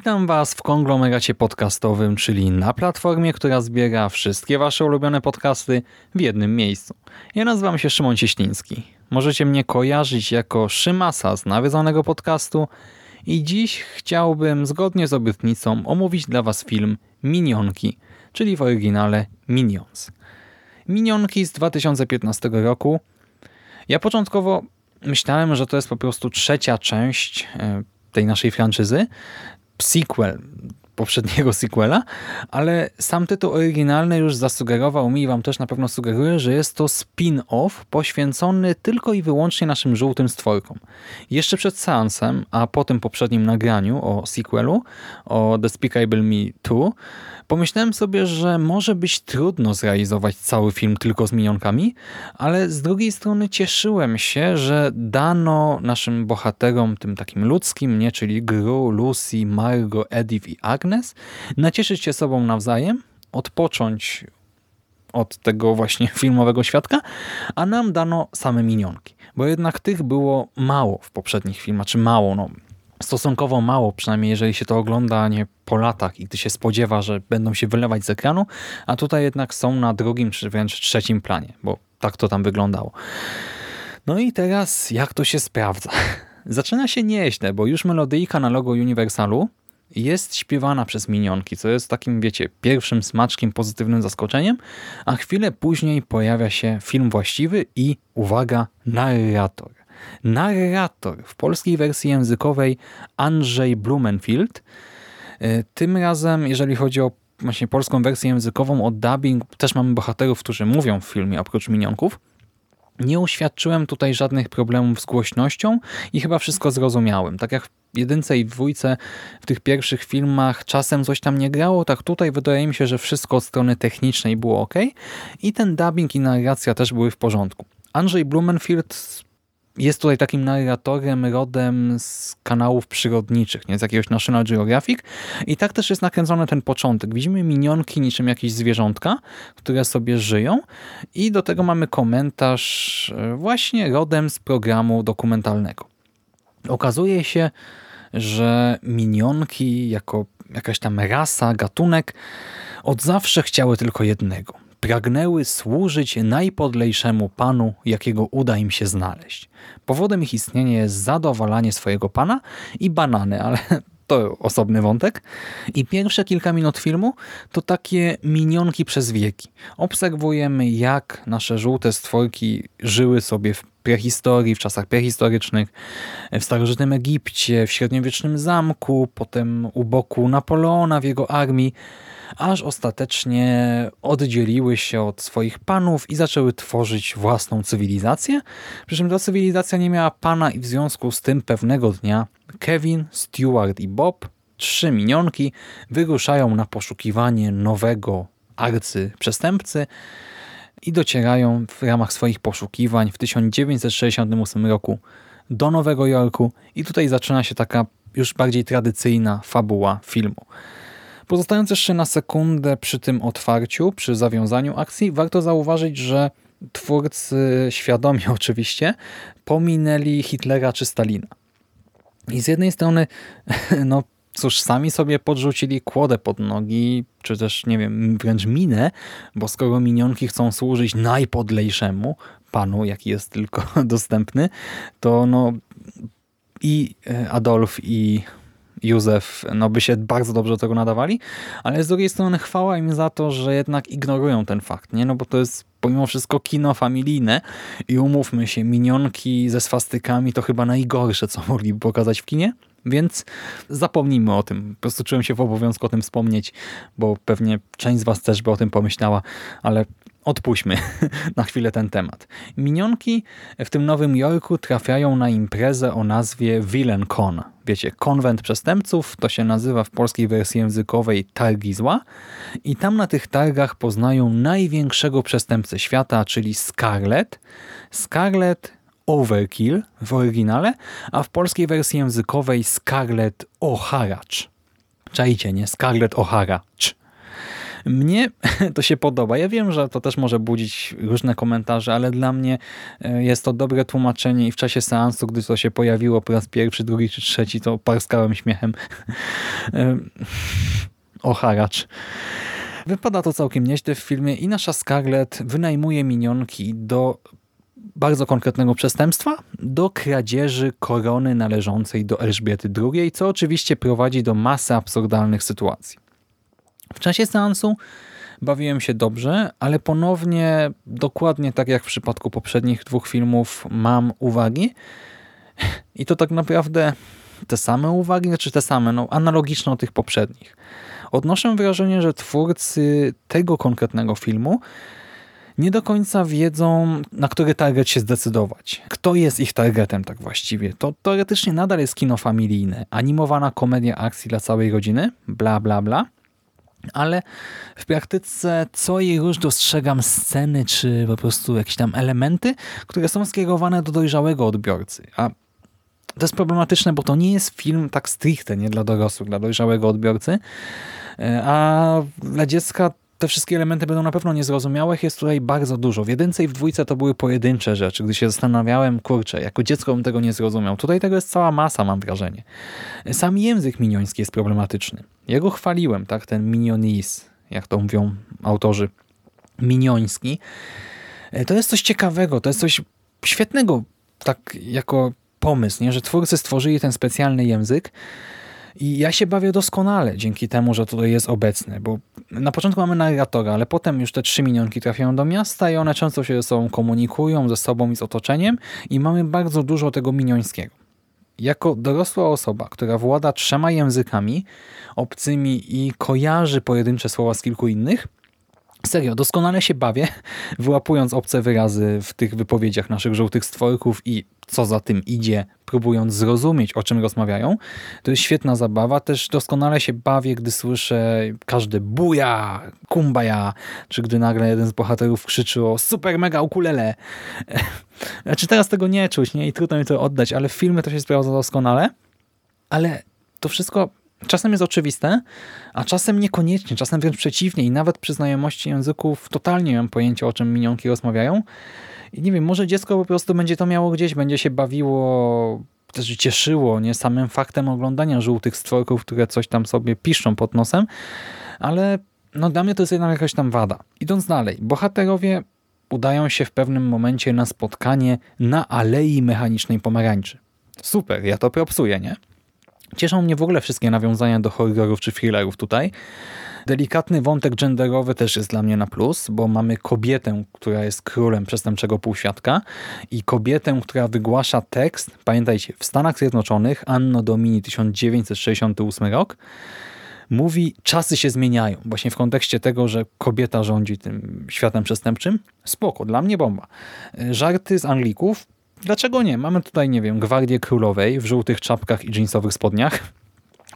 Witam Was w konglomeracie podcastowym, czyli na platformie, która zbiera wszystkie Wasze ulubione podcasty w jednym miejscu. Ja nazywam się Szymon Cieśliński. Możecie mnie kojarzyć jako Szymasa z nawiedzonego podcastu i dziś chciałbym zgodnie z obietnicą omówić dla Was film Minionki, czyli w oryginale Minions. Minionki z 2015 roku. Ja początkowo myślałem, że to jest po prostu trzecia część e, tej naszej franczyzy, sequel poprzedniego sequela, ale sam tytuł oryginalny już zasugerował mi i wam też na pewno sugeruje, że jest to spin-off poświęcony tylko i wyłącznie naszym żółtym stworkom. Jeszcze przed seansem, a po tym poprzednim nagraniu o sequelu, o Despicable Me 2, Pomyślałem sobie, że może być trudno zrealizować cały film tylko z minionkami, ale z drugiej strony cieszyłem się, że dano naszym bohaterom, tym takim ludzkim, nie, czyli Gru, Lucy, Margo, Edith i Agnes, nacieszyć się sobą nawzajem, odpocząć od tego właśnie filmowego świadka, a nam dano same minionki. Bo jednak tych było mało w poprzednich filmach, czy mało, no stosunkowo mało, przynajmniej jeżeli się to ogląda nie po latach i gdy się spodziewa, że będą się wylewać z ekranu, a tutaj jednak są na drugim czy wręcz trzecim planie, bo tak to tam wyglądało. No i teraz jak to się sprawdza? Zaczyna się nieźle, bo już melodyjka na logo Universalu jest śpiewana przez minionki, co jest takim, wiecie, pierwszym smaczkiem, pozytywnym zaskoczeniem, a chwilę później pojawia się film właściwy i, uwaga, narrator narrator w polskiej wersji językowej Andrzej Blumenfield. E, tym razem, jeżeli chodzi o właśnie polską wersję językową, o dubbing, też mamy bohaterów, którzy mówią w filmie oprócz minionków. Nie uświadczyłem tutaj żadnych problemów z głośnością i chyba wszystko zrozumiałem. Tak jak w jedynce i dwójce w tych pierwszych filmach czasem coś tam nie grało, tak tutaj wydaje mi się, że wszystko od strony technicznej było ok i ten dubbing i narracja też były w porządku. Andrzej Blumenfield jest tutaj takim narratorem rodem z kanałów przyrodniczych, nie z jakiegoś National Geographic i tak też jest nakręcony ten początek. Widzimy minionki niczym jakieś zwierzątka, które sobie żyją i do tego mamy komentarz e, właśnie rodem z programu dokumentalnego. Okazuje się, że minionki jako jakaś tam rasa, gatunek od zawsze chciały tylko jednego – pragnęły służyć najpodlejszemu panu, jakiego uda im się znaleźć. Powodem ich istnienia jest zadowalanie swojego pana i banany, ale to osobny wątek. I pierwsze kilka minut filmu to takie minionki przez wieki. Obserwujemy, jak nasze żółte stworki żyły sobie w prehistorii, w czasach prehistorycznych, w starożytnym Egipcie, w średniowiecznym zamku, potem u boku Napoleona w jego armii, aż ostatecznie oddzieliły się od swoich panów i zaczęły tworzyć własną cywilizację. Przy czym ta cywilizacja nie miała pana i w związku z tym pewnego dnia Kevin, Stuart i Bob, trzy minionki, wyruszają na poszukiwanie nowego arcyprzestępcy i docierają w ramach swoich poszukiwań w 1968 roku do Nowego Jorku i tutaj zaczyna się taka już bardziej tradycyjna fabuła filmu. Pozostając jeszcze na sekundę przy tym otwarciu, przy zawiązaniu akcji, warto zauważyć, że twórcy świadomie oczywiście pominęli Hitlera czy Stalina. I z jednej strony, no cóż, sami sobie podrzucili kłodę pod nogi, czy też, nie wiem, wręcz minę, bo skoro minionki chcą służyć najpodlejszemu panu, jaki jest tylko dostępny, to no i e, Adolf i Józef no, by się bardzo dobrze do tego nadawali, ale z drugiej strony chwała im za to, że jednak ignorują ten fakt, nie? No bo to jest pomimo wszystko kino familijne i umówmy się, minionki ze swastykami to chyba najgorsze, co mogliby pokazać w kinie, Więc zapomnijmy o tym. Po prostu czułem się w obowiązku o tym wspomnieć, bo pewnie część z Was też by o tym pomyślała, ale odpuśćmy na chwilę ten temat. Minionki w tym Nowym Jorku trafiają na imprezę o nazwie Villain Con. Wiecie, konwent przestępców, to się nazywa w polskiej wersji językowej Targi Zła i tam na tych targach poznają największego przestępcę świata, czyli Scarlet. Scarlet Overkill w oryginale, a w polskiej wersji językowej Scarlet O'Hara. Czajcie, nie? Scarlet O'Hara. Mnie to się podoba. Ja wiem, że to też może budzić różne komentarze, ale dla mnie e, jest to dobre tłumaczenie i w czasie seansu, gdy to się pojawiło po raz pierwszy, drugi czy trzeci, to parskałem śmiechem. E, o. Wypada to całkiem nieźle w filmie i nasza Scarlett wynajmuje minionki do bardzo konkretnego przestępstwa, do kradzieży korony należącej do Elżbiety II, co oczywiście prowadzi do masy absurdalnych sytuacji. W czasie seansu bawiłem się dobrze, ale ponownie, dokładnie tak jak w przypadku poprzednich dwóch filmów, mam uwagi. I to tak naprawdę te same uwagi, znaczy te same, no analogiczne do tych poprzednich. Odnoszę wrażenie, że twórcy tego konkretnego filmu nie do końca wiedzą, na który target się zdecydować. Kto jest ich targetem tak właściwie? To teoretycznie nadal jest kino familijne, animowana komedia akcji dla całej rodziny, bla bla bla ale w praktyce co i róż dostrzegam sceny, czy po prostu jakieś tam elementy, które są skierowane do dojrzałego odbiorcy. A to jest problematyczne, bo to nie jest film tak stricte, nie dla dorosłych, dla dojrzałego odbiorcy, e, a dla dziecka te wszystkie elementy będą na pewno niezrozumiałe. Jest tutaj bardzo dużo. W jedynce i w dwójce to były pojedyncze rzeczy. Gdy się zastanawiałem, kurczę, jako dziecko bym tego nie zrozumiał. Tutaj tego jest cała masa, mam wrażenie. Sam język minioński jest problematyczny. Jego chwaliłem, tak, ten minionis, jak to mówią autorzy, minioński. E, to jest coś ciekawego, to jest coś świetnego, tak jako pomysł, nie? że twórcy stworzyli ten specjalny język, i ja się bawię doskonale dzięki temu, że tutaj jest obecny, bo na początku mamy narratora, ale potem już te trzy minionki trafiają do miasta i one często się ze sobą komunikują, ze sobą i z otoczeniem i mamy bardzo dużo tego miniońskiego. Jako dorosła osoba, która włada trzema językami obcymi i kojarzy pojedyncze słowa z kilku innych, Serio, doskonale się bawię, wyłapując obce wyrazy w tych wypowiedziach naszych żółtych stworków i co za tym idzie, próbując zrozumieć, o czym rozmawiają. To jest świetna zabawa. Też doskonale się bawię, gdy słyszę każde buja, kumbaya, czy gdy nagle jeden z bohaterów krzyczy o super mega ukulele. Znaczy teraz tego nie czuć, nie? I trudno mi to oddać, ale w filmie to się sprawdza doskonale. Ale to wszystko czasem jest oczywiste, a czasem niekoniecznie, czasem wręcz przeciwnie i nawet przy znajomości języków totalnie nie mam pojęcia, o czym minionki rozmawiają. I nie wiem, może dziecko po prostu będzie to miało gdzieś, będzie się bawiło, też cieszyło nie samym faktem oglądania żółtych stworków, które coś tam sobie piszczą pod nosem, ale no dla mnie to jest jednak jakaś tam wada. Idąc dalej, bohaterowie udają się w pewnym momencie na spotkanie na Alei Mechanicznej Pomarańczy. Super, ja to propsuję, nie? Cieszą mnie w ogóle wszystkie nawiązania do horrorów czy thrillerów tutaj. Delikatny wątek genderowy też jest dla mnie na plus, bo mamy kobietę, która jest królem przestępczego półświadka i kobietę, która wygłasza tekst, pamiętajcie, w Stanach Zjednoczonych, Anno Domini 1968 rok, mówi, czasy się zmieniają. Właśnie w kontekście tego, że kobieta rządzi tym światem przestępczym. Spoko, dla mnie bomba. Żarty z Anglików, Dlaczego nie? Mamy tutaj, nie wiem, Gwardię Królowej w żółtych czapkach i jeansowych spodniach.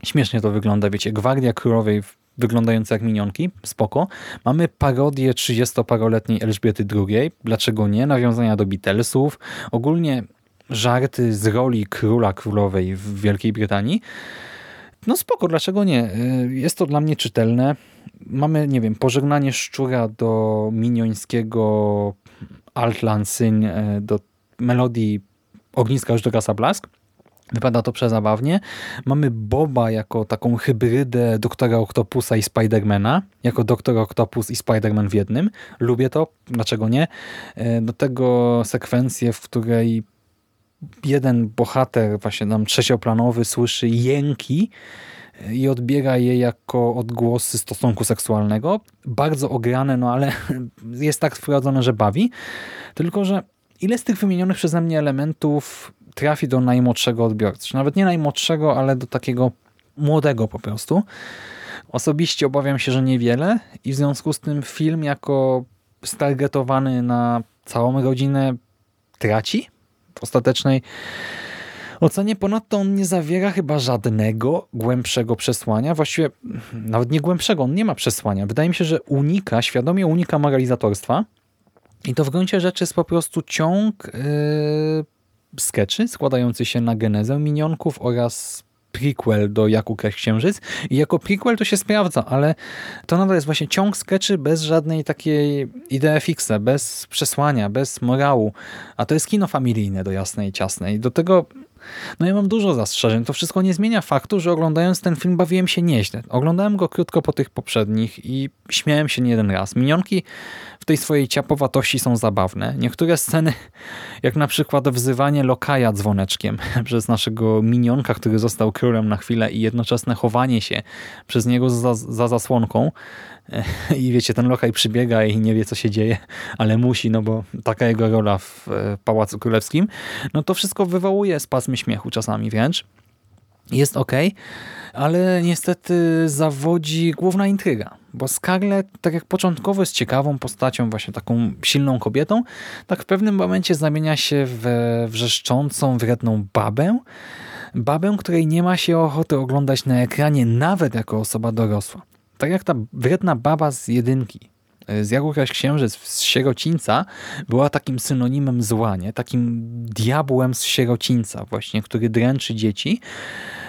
Śmiesznie to wygląda, wiecie, Gwardia Królowej wyglądająca jak minionki, spoko. Mamy parodię 30-paroletniej Elżbiety II, dlaczego nie? Nawiązania do Beatlesów, ogólnie żarty z roli króla królowej w Wielkiej Brytanii. No spoko, dlaczego nie? Y, jest to dla mnie czytelne. Mamy, nie wiem, pożegnanie szczura do miniońskiego Altlansyn, y, do melodii Ogniska już do blask. Wypada to przezabawnie. Mamy Boba jako taką hybrydę Doktora Octopusa i Spidermana, jako Doktor Octopus i Spiderman w jednym. Lubię to, dlaczego nie? E, do tego sekwencję, w której jeden bohater, właśnie tam trzecioplanowy, słyszy jęki e, i odbiera je jako odgłosy stosunku seksualnego. Bardzo ograne, no ale jest tak wprowadzone, że bawi. Tylko, że ile z tych wymienionych przeze mnie elementów trafi do najmłodszego odbiorcy. Nawet nie najmłodszego, ale do takiego młodego po prostu. Osobiście obawiam się, że niewiele i w związku z tym film jako stargetowany na całą rodzinę traci w ostatecznej ocenie. Ponadto on nie zawiera chyba żadnego głębszego przesłania. Właściwie nawet nie głębszego, on nie ma przesłania. Wydaje mi się, że unika, świadomie unika moralizatorstwa i to w gruncie rzeczy jest po prostu ciąg yy, skeczy składający się na genezę minionków oraz prequel do Jak ukraść księżyc i jako prequel to się sprawdza, ale to nadal jest właśnie ciąg skeczy bez żadnej takiej idei fixe, bez przesłania, bez morału, a to jest kino familijne do jasnej ciasnej. Do tego no ja mam dużo zastrzeżeń. To wszystko nie zmienia faktu, że oglądając ten film bawiłem się nieźle. Oglądałem go krótko po tych poprzednich i śmiałem się nie jeden raz. Minionki w tej swojej ciapowatości są zabawne. Niektóre sceny, jak na przykład wzywanie lokaja dzwoneczkiem przez naszego minionka, który został królem na chwilę i jednoczesne chowanie się przez niego za, za zasłonką, i wiecie, ten lokaj przybiega i nie wie, co się dzieje, ale musi, no bo taka jego rola w e, Pałacu Królewskim, no to wszystko wywołuje spazmy śmiechu czasami wręcz. Jest ok, ale niestety zawodzi główna intryga, bo Scarlett, tak jak początkowo jest ciekawą postacią, właśnie taką silną kobietą, tak w pewnym momencie zamienia się w wrzeszczącą, wredną babę, babę, której nie ma się ochoty oglądać na ekranie, nawet jako osoba dorosła tak jak ta wredna baba z jedynki, e, z Jagukaś Księżyc z sierocińca była takim synonimem zła, nie? takim diabłem z sierocińca właśnie, który dręczy dzieci.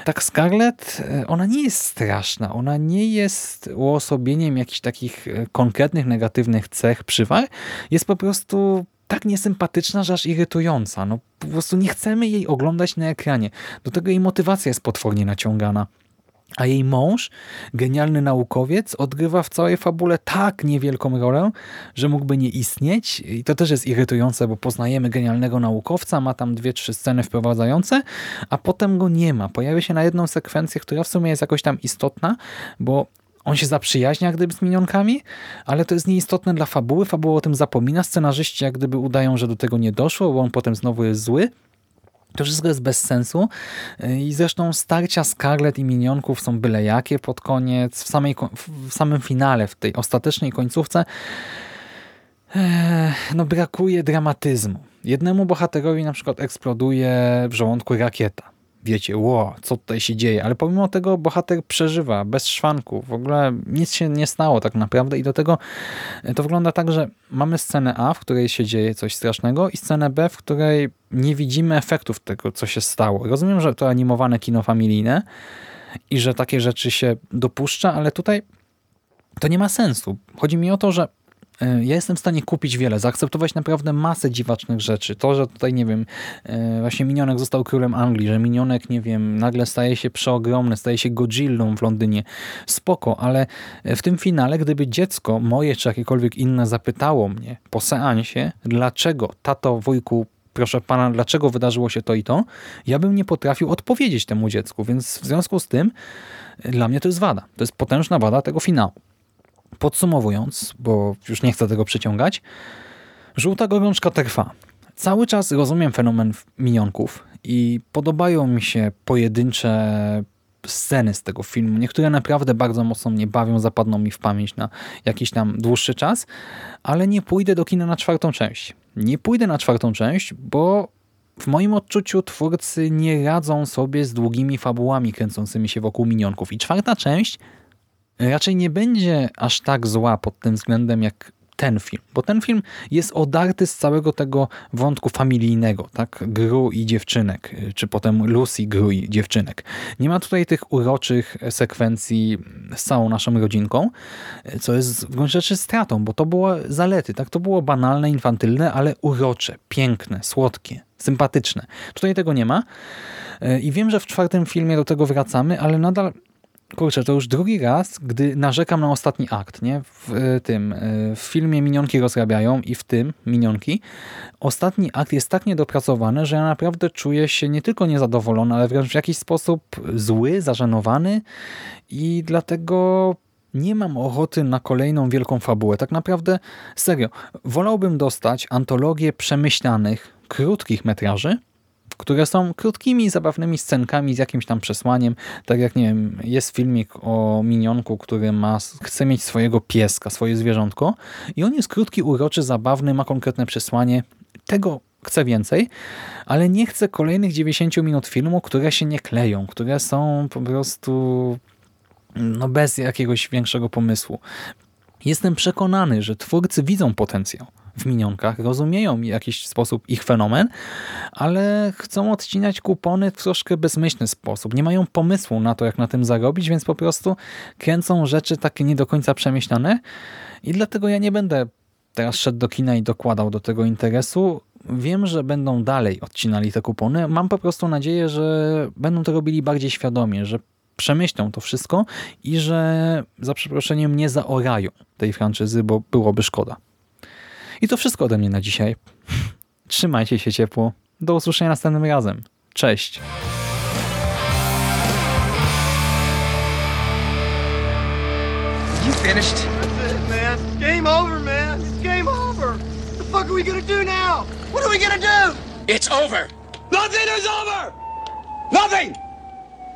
Tak Scarlett, e, ona nie jest straszna, ona nie jest uosobieniem jakichś takich e, konkretnych negatywnych cech, przywar. Jest po prostu tak niesympatyczna, że aż irytująca. No, po prostu nie chcemy jej oglądać na ekranie. Do tego jej motywacja jest potwornie naciągana. A jej mąż, genialny naukowiec, odgrywa w całej fabule tak niewielką rolę, że mógłby nie istnieć. I to też jest irytujące, bo poznajemy genialnego naukowca, ma tam dwie, trzy sceny wprowadzające, a potem go nie ma. Pojawia się na jedną sekwencję, która w sumie jest jakoś tam istotna, bo on się zaprzyjaźnia gdyby z minionkami, ale to jest nieistotne dla fabuły. Fabuła o tym zapomina. Scenarzyści jak gdyby udają, że do tego nie doszło, bo on potem znowu jest zły. To wszystko jest bez sensu. I zresztą starcia Scarlet i Minionków są byle jakie pod koniec, w, samej, w samym finale, w tej ostatecznej końcówce no brakuje dramatyzmu. Jednemu bohaterowi na przykład eksploduje w żołądku rakieta wiecie, ło, co tutaj się dzieje, ale pomimo tego bohater przeżywa bez szwanku, w ogóle nic się nie stało tak naprawdę i do tego e, to wygląda tak, że mamy scenę A, w której się dzieje coś strasznego i scenę B, w której nie widzimy efektów tego, co się stało. Rozumiem, że to animowane kino familijne i że takie rzeczy się dopuszcza, ale tutaj to nie ma sensu. Chodzi mi o to, że ja jestem w stanie kupić wiele, zaakceptować naprawdę masę dziwacznych rzeczy. To, że tutaj, nie wiem, e, właśnie Minionek został królem Anglii, że Minionek, nie wiem, nagle staje się przeogromny, staje się Godzillą w Londynie. Spoko, ale w tym finale, gdyby dziecko moje czy jakiekolwiek inne zapytało mnie po seansie, dlaczego, tato, wujku, proszę pana, dlaczego wydarzyło się to i to, ja bym nie potrafił odpowiedzieć temu dziecku, więc w związku z tym dla mnie to jest wada. To jest potężna wada tego finału. Podsumowując, bo już nie chcę tego przeciągać, żółta gorączka trwa. Cały czas rozumiem fenomen minionków i podobają mi się pojedyncze sceny z tego filmu. Niektóre naprawdę bardzo mocno mnie bawią, zapadną mi w pamięć na jakiś tam dłuższy czas, ale nie pójdę do kina na czwartą część. Nie pójdę na czwartą część, bo w moim odczuciu twórcy nie radzą sobie z długimi fabułami kręcącymi się wokół minionków. I czwarta część raczej nie będzie aż tak zła pod tym względem jak ten film, bo ten film jest odarty z całego tego wątku familijnego, tak, Gru i dziewczynek, czy potem Lucy, Gru i dziewczynek. Nie ma tutaj tych uroczych sekwencji z całą naszą rodzinką, co jest w gruncie rzeczy stratą, bo to było zalety, tak, to było banalne, infantylne, ale urocze, piękne, słodkie, sympatyczne. Tutaj tego nie ma i wiem, że w czwartym filmie do tego wracamy, ale nadal kurczę, to już drugi raz, gdy narzekam na ostatni akt, nie? W e, tym, e, w filmie Minionki rozrabiają i w tym Minionki. Ostatni akt jest tak niedopracowany, że ja naprawdę czuję się nie tylko niezadowolony, ale wręcz w jakiś sposób zły, zażenowany i dlatego nie mam ochoty na kolejną wielką fabułę. Tak naprawdę, serio, wolałbym dostać antologię przemyślanych, krótkich metraży, które są krótkimi, zabawnymi scenkami z jakimś tam przesłaniem. Tak jak, nie wiem, jest filmik o minionku, który ma, chce mieć swojego pieska, swoje zwierzątko i on jest krótki, uroczy, zabawny, ma konkretne przesłanie. Tego chcę więcej, ale nie chcę kolejnych 90 minut filmu, które się nie kleją, które są po prostu no bez jakiegoś większego pomysłu. Jestem przekonany, że twórcy widzą potencjał w minionkach, rozumieją w jakiś sposób ich fenomen, ale chcą odcinać kupony w troszkę bezmyślny sposób. Nie mają pomysłu na to, jak na tym zarobić, więc po prostu kręcą rzeczy takie nie do końca przemyślane i dlatego ja nie będę teraz szedł do kina i dokładał do tego interesu. Wiem, że będą dalej odcinali te kupony. Mam po prostu nadzieję, że będą to robili bardziej świadomie, że przemyślą to wszystko i że za przeproszeniem nie zaorają tej franczyzy, bo byłoby szkoda. I to wszystko ode mnie na dzisiaj. Trzymajcie się ciepło. Do usłyszenia następnym razem. Cześć. You finished? That's it, man. Game over, man. It's game over. What the fuck are we gonna do now? What are we gonna do? It's over. Nothing is over! Nothing!